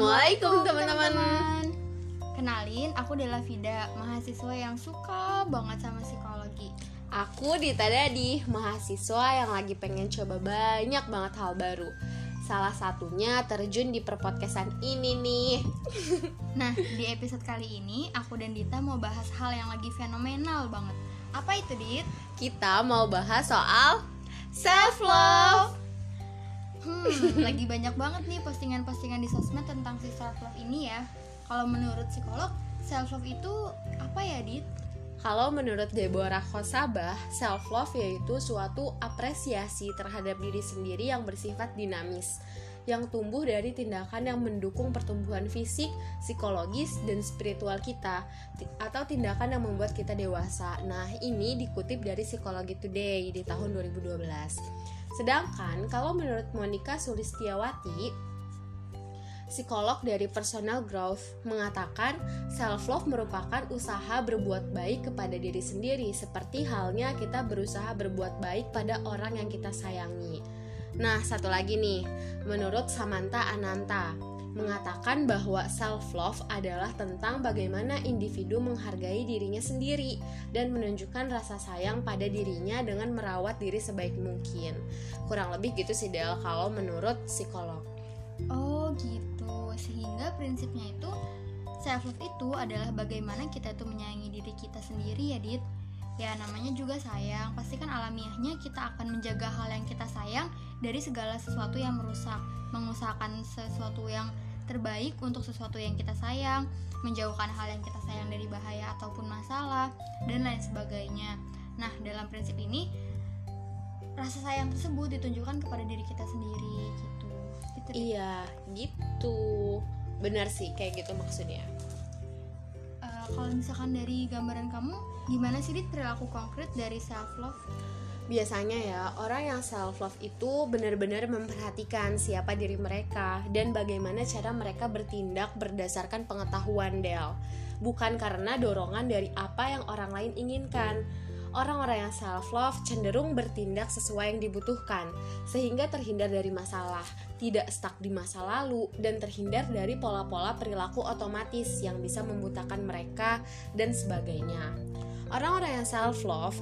Assalamualaikum teman-teman. Kenalin, aku adalah Vida, mahasiswa yang suka banget sama psikologi. Aku Dita Dadi, mahasiswa yang lagi pengen coba banyak banget hal baru. Salah satunya terjun di perpodcastan ini nih. Nah, di episode kali ini aku dan Dita mau bahas hal yang lagi fenomenal banget. Apa itu, Dit? Kita mau bahas soal self love. Hmm, lagi banyak banget nih postingan-postingan di sosmed tentang si self love ini ya. Kalau menurut psikolog, self love itu apa ya, Dit? Kalau menurut Deborah Khosabah, self love yaitu suatu apresiasi terhadap diri sendiri yang bersifat dinamis, yang tumbuh dari tindakan yang mendukung pertumbuhan fisik, psikologis, dan spiritual kita, atau tindakan yang membuat kita dewasa. Nah, ini dikutip dari Psikologi Today di tahun 2012. Sedangkan kalau menurut Monica Sulistiawati, psikolog dari personal growth mengatakan self love merupakan usaha berbuat baik kepada diri sendiri seperti halnya kita berusaha berbuat baik pada orang yang kita sayangi. Nah, satu lagi nih, menurut Samantha Ananta mengatakan bahwa self love adalah tentang bagaimana individu menghargai dirinya sendiri dan menunjukkan rasa sayang pada dirinya dengan merawat diri sebaik mungkin. Kurang lebih gitu sih Del kalau menurut psikolog. Oh, gitu. Sehingga prinsipnya itu self love itu adalah bagaimana kita tuh menyayangi diri kita sendiri ya, Dit. Ya namanya juga sayang, pasti kan alamiahnya kita akan menjaga hal yang kita sayang dari segala sesuatu yang merusak, mengusahakan sesuatu yang terbaik untuk sesuatu yang kita sayang, menjauhkan hal yang kita sayang dari bahaya ataupun masalah, dan lain sebagainya. Nah, dalam prinsip ini, rasa sayang tersebut ditunjukkan kepada diri kita sendiri, gitu. gitu. Iya, gitu. Benar sih kayak gitu maksudnya. Eh, kalau misalkan dari gambaran kamu, gimana sih Dit perilaku konkret dari self love? Biasanya ya, orang yang self love itu benar-benar memperhatikan siapa diri mereka dan bagaimana cara mereka bertindak berdasarkan pengetahuan Del. Bukan karena dorongan dari apa yang orang lain inginkan. Orang-orang yang self love cenderung bertindak sesuai yang dibutuhkan, sehingga terhindar dari masalah, tidak stuck di masa lalu, dan terhindar dari pola-pola perilaku otomatis yang bisa membutakan mereka dan sebagainya. Orang-orang yang self love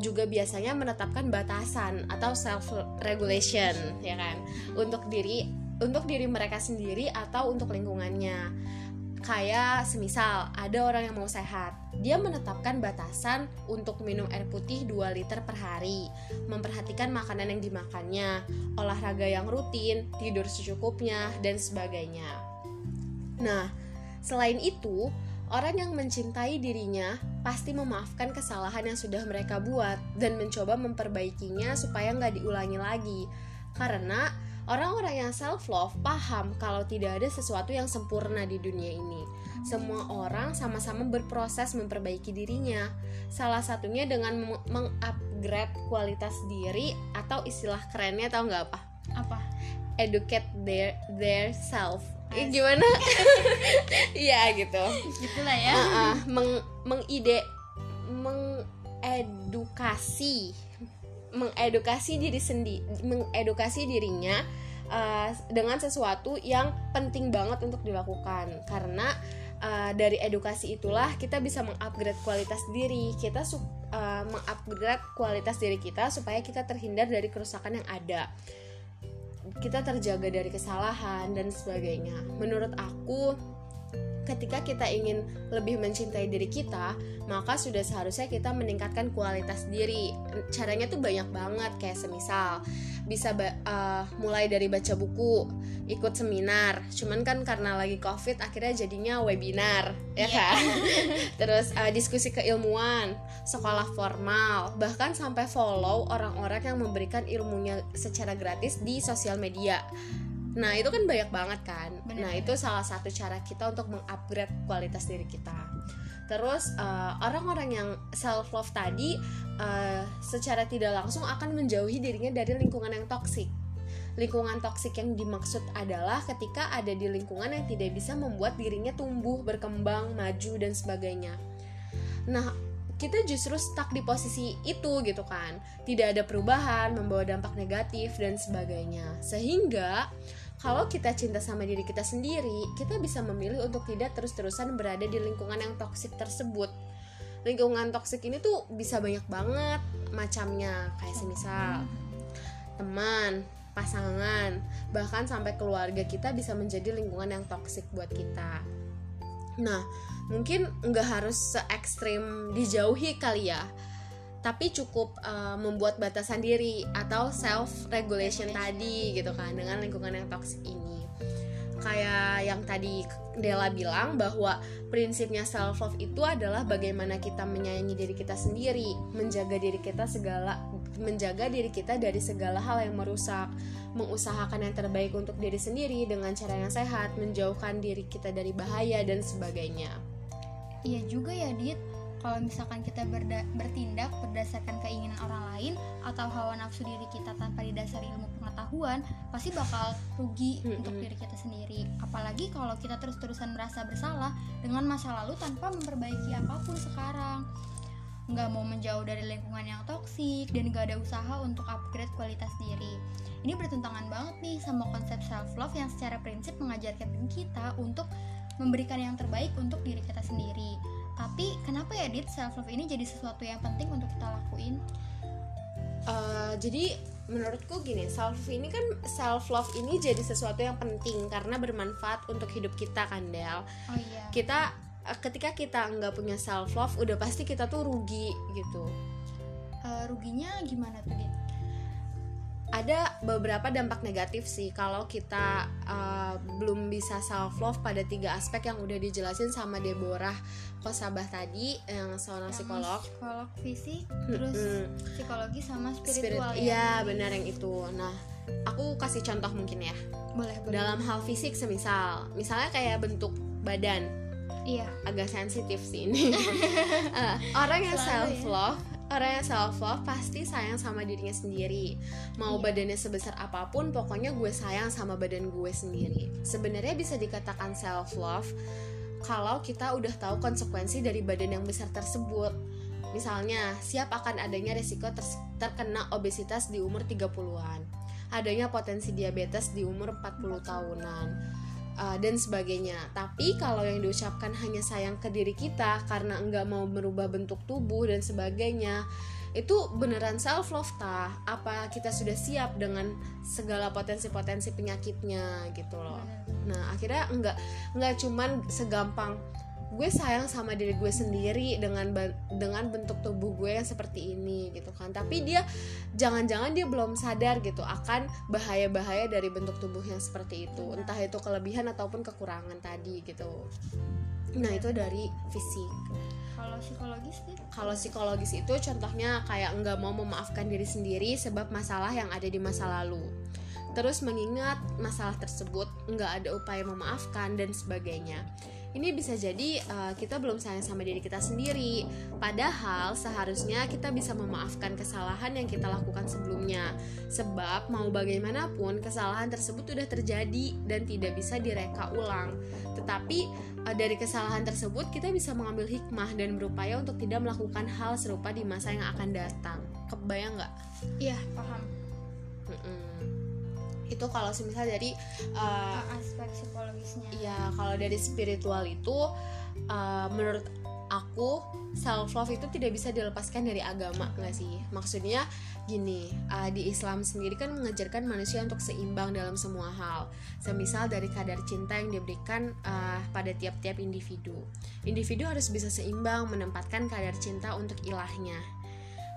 juga biasanya menetapkan batasan atau self regulation ya kan? Untuk diri untuk diri mereka sendiri atau untuk lingkungannya. Kayak semisal ada orang yang mau sehat. Dia menetapkan batasan untuk minum air putih 2 liter per hari. Memperhatikan makanan yang dimakannya olahraga yang rutin tidur secukupnya dan sebagainya. Nah selain itu Orang yang mencintai dirinya pasti memaafkan kesalahan yang sudah mereka buat dan mencoba memperbaikinya supaya nggak diulangi lagi. Karena orang-orang yang self love paham kalau tidak ada sesuatu yang sempurna di dunia ini. Semua orang sama-sama berproses memperbaiki dirinya. Salah satunya dengan meng- mengupgrade kualitas diri atau istilah kerennya tahu nggak apa? Apa? Educate their their self. Eh, Asik. gimana? Iya gitu Gitulah ya. uh, uh, meng mengide mengedukasi mengedukasi diri sendiri mengedukasi dirinya uh, dengan sesuatu yang penting banget untuk dilakukan karena uh, dari edukasi itulah kita bisa mengupgrade kualitas diri kita uh, mengupgrade kualitas diri kita supaya kita terhindar dari kerusakan yang ada kita terjaga dari kesalahan dan sebagainya. Menurut aku ketika kita ingin lebih mencintai diri kita, maka sudah seharusnya kita meningkatkan kualitas diri. Caranya tuh banyak banget, kayak semisal bisa uh, mulai dari baca buku, ikut seminar. Cuman kan karena lagi covid, akhirnya jadinya webinar, ya Iya. kan? Terus uh, diskusi keilmuan, sekolah formal, bahkan sampai follow orang-orang yang memberikan ilmunya secara gratis di sosial media. Nah itu kan banyak banget kan. Bener. Nah itu salah satu cara kita untuk mengupgrade kualitas diri kita. Terus uh, orang-orang yang self love tadi uh, secara tidak langsung akan menjauhi dirinya dari lingkungan yang toksik. Lingkungan toksik yang dimaksud adalah ketika ada di lingkungan yang tidak bisa membuat dirinya tumbuh, berkembang, maju dan sebagainya. Nah, kita justru stuck di posisi itu gitu kan. Tidak ada perubahan, membawa dampak negatif dan sebagainya. Sehingga kalau kita cinta sama diri kita sendiri kita bisa memilih untuk tidak terus-terusan berada di lingkungan yang toksik tersebut. Lingkungan toksik ini tuh bisa banyak banget macamnya. Kayak semisal teman pasangan bahkan sampai keluarga kita bisa menjadi lingkungan yang toksik buat kita. Nah mungkin nggak harus se ekstrim dijauhi kali ya tapi cukup uh, membuat batasan diri atau self regulation tadi gitu kan dengan lingkungan yang toksik ini kayak yang tadi Della bilang bahwa prinsipnya self love itu adalah bagaimana kita menyayangi diri kita sendiri, menjaga diri kita segala menjaga diri kita dari segala hal yang merusak, mengusahakan yang terbaik untuk diri sendiri dengan cara yang sehat, menjauhkan diri kita dari bahaya dan sebagainya. Iya juga ya, Dit kalau misalkan kita berda bertindak berdasarkan keinginan orang lain atau hawa nafsu diri kita tanpa didasari ilmu pengetahuan pasti bakal rugi mm-hmm. untuk diri kita sendiri. Apalagi kalau kita terus-terusan merasa bersalah dengan masa lalu tanpa memperbaiki apa pun sekarang. Nggak mau menjauh dari lingkungan yang toksik dan gak ada usaha untuk upgrade kualitas diri. Ini bertentangan banget nih sama konsep self love yang secara prinsip mengajarkan kita untuk memberikan yang terbaik untuk diri kita sendiri tapi kenapa ya Dit self love ini jadi sesuatu yang penting untuk kita lakuin? Uh, jadi menurutku gini self ini kan self love ini jadi sesuatu yang penting karena bermanfaat untuk hidup kita kan Del. Oh iya. Kita uh, ketika kita nggak punya self love udah pasti kita tuh rugi gitu. Uh, ruginya gimana tuh Dit? Ada beberapa dampak negatif sih kalau kita uh, belum bisa self love pada tiga aspek yang udah dijelasin sama Deborah Kosabah tadi yang seorang yang psikolog. psikolog fisik terus hmm. psikologi sama spiritual Spirit, ya. benar yang itu. Nah aku kasih contoh mungkin ya. Boleh, boleh. dalam hal fisik semisal misalnya kayak bentuk badan. Iya. Agak sensitif sih ini. Uh, orang yang self love ya orang yang self love pasti sayang sama dirinya sendiri. Mau yeah. badannya sebesar apa pun pokoknya gue sayang sama badan gue sendiri. Sebenarnya bisa dikatakan self love kalau kita udah tahu konsekuensi dari badan yang besar tersebut. Misalnya siap akan adanya resiko ter terkena obesitas di umur 30-an adanya potensi diabetes di umur 40 tahunan uh, dan sebagainya. Tapi kalau yang diucapkan hanya sayang ke diri kita karena enggak mau merubah bentuk tubuh dan sebagainya, itu beneran self love tah? Apa kita sudah siap dengan segala potensi-potensi penyakitnya gitu loh? Nah akhirnya enggak enggak cuman segampang gue sayang sama diri gue sendiri dengan dengan bentuk tubuh gue yang seperti ini gitu kan. Tapi dia jangan-jangan dia belum sadar gitu akan bahaya-bahaya dari bentuk tubuh yang seperti itu. Entah itu kelebihan ataupun kekurangan tadi gitu. Nah itu dari fisik. Kalau psikologis sih? Kalau psikologis itu contohnya kayak nggak mau memaafkan diri sendiri sebab masalah yang ada di masa lalu. Terus mengingat masalah tersebut nggak ada upaya memaafkan dan sebagainya ini bisa jadi uh, kita belum sayang sama diri kita sendiri. Padahal seharusnya kita bisa memaafkan kesalahan yang kita lakukan sebelumnya. Sebab mau bagaimanapun kesalahan tersebut sudah terjadi dan tidak bisa direka ulang. Tetapi uh, dari kesalahan tersebut kita bisa mengambil hikmah dan berupaya untuk tidak melakukan hal serupa di masa yang akan datang. Kebayang nggak? Iya, paham. Itu kalau semisal dari uh, aspek psikologisnya. iya kalau dari spiritual itu uh, menurut aku self love itu tidak bisa dilepaskan dari agama nggak sih? Maksudnya gini uh, di Islam sendiri kan mengajarkan manusia untuk seimbang dalam semua hal. Semisal dari kadar cinta yang diberikan uh, pada tiap-tiap individu. Individu harus bisa seimbang menempatkan kadar cinta untuk ilahnya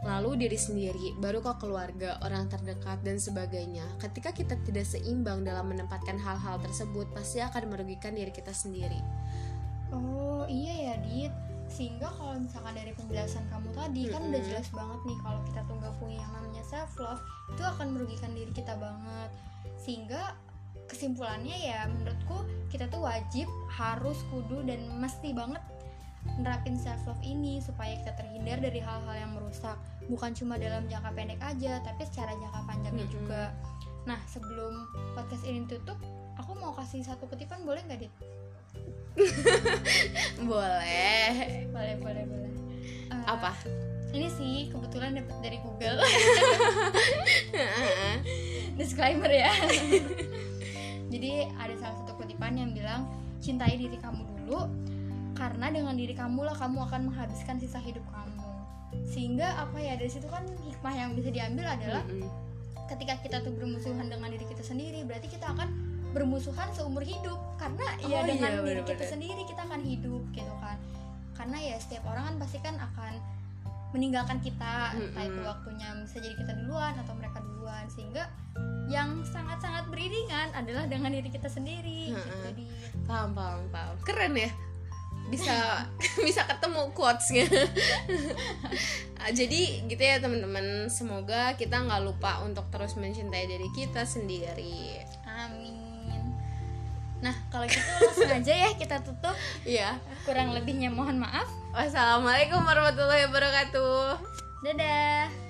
lalu diri sendiri, baru ke keluarga, orang terdekat, dan sebagainya. Ketika kita tidak seimbang dalam menempatkan hal-hal tersebut, pasti akan merugikan diri kita sendiri. Oh iya ya, Dit. Sehingga kalau misalkan dari penjelasan kamu tadi mm -hmm. kan udah jelas banget nih kalau kita tuh nggak punya yang namanya self love, itu akan merugikan diri kita banget. Sehingga kesimpulannya ya menurutku kita tuh wajib harus kudu dan mesti banget nerapin self love ini supaya kita terhindar dari hal-hal yang merusak. Bukan cuma dalam jangka pendek aja tapi secara jangka panjangnya -hmm. juga. Nah sebelum podcast ini tutup aku mau kasih satu kutipan. Boleh nggak dit? Boleh. Boleh boleh boleh. Uh, apa? ini sih kebetulan dapat dari Google. Disclaimer ya. Jadi ada salah satu kutipan yang bilang cintai diri kamu dulu karena dengan diri kamu lah kamu akan menghabiskan sisa hidup kamu. Sehingga apa ya dari situ kan hikmah yang bisa diambil adalah Mm-mm. ketika kita tuh bermusuhan dengan diri kita sendiri berarti kita akan bermusuhan seumur hidup. Karena ya Oh dengan iya, diri kita bener-bener. sendiri kita akan hidup gitu kan. Karena ya setiap orang kan pasti kan akan meninggalkan kita entah itu waktunya bisa jadi kita duluan atau mereka duluan. Sehingga yang sangat-sangat beriringan adalah dengan diri kita sendiri gitu Mm-mm. di paham paham paham. Keren ya bisa bisa ketemu quotesnya. Ah, jadi gitu ya teman-teman. Semoga kita nggak lupa untuk terus mencintai diri kita sendiri. Amin. Nah kalau gitu langsung aja ya kita tutup. Iya. Kurang lebihnya mohon maaf. Wassalamualaikum warahmatullahi wabarakatuh. Dadah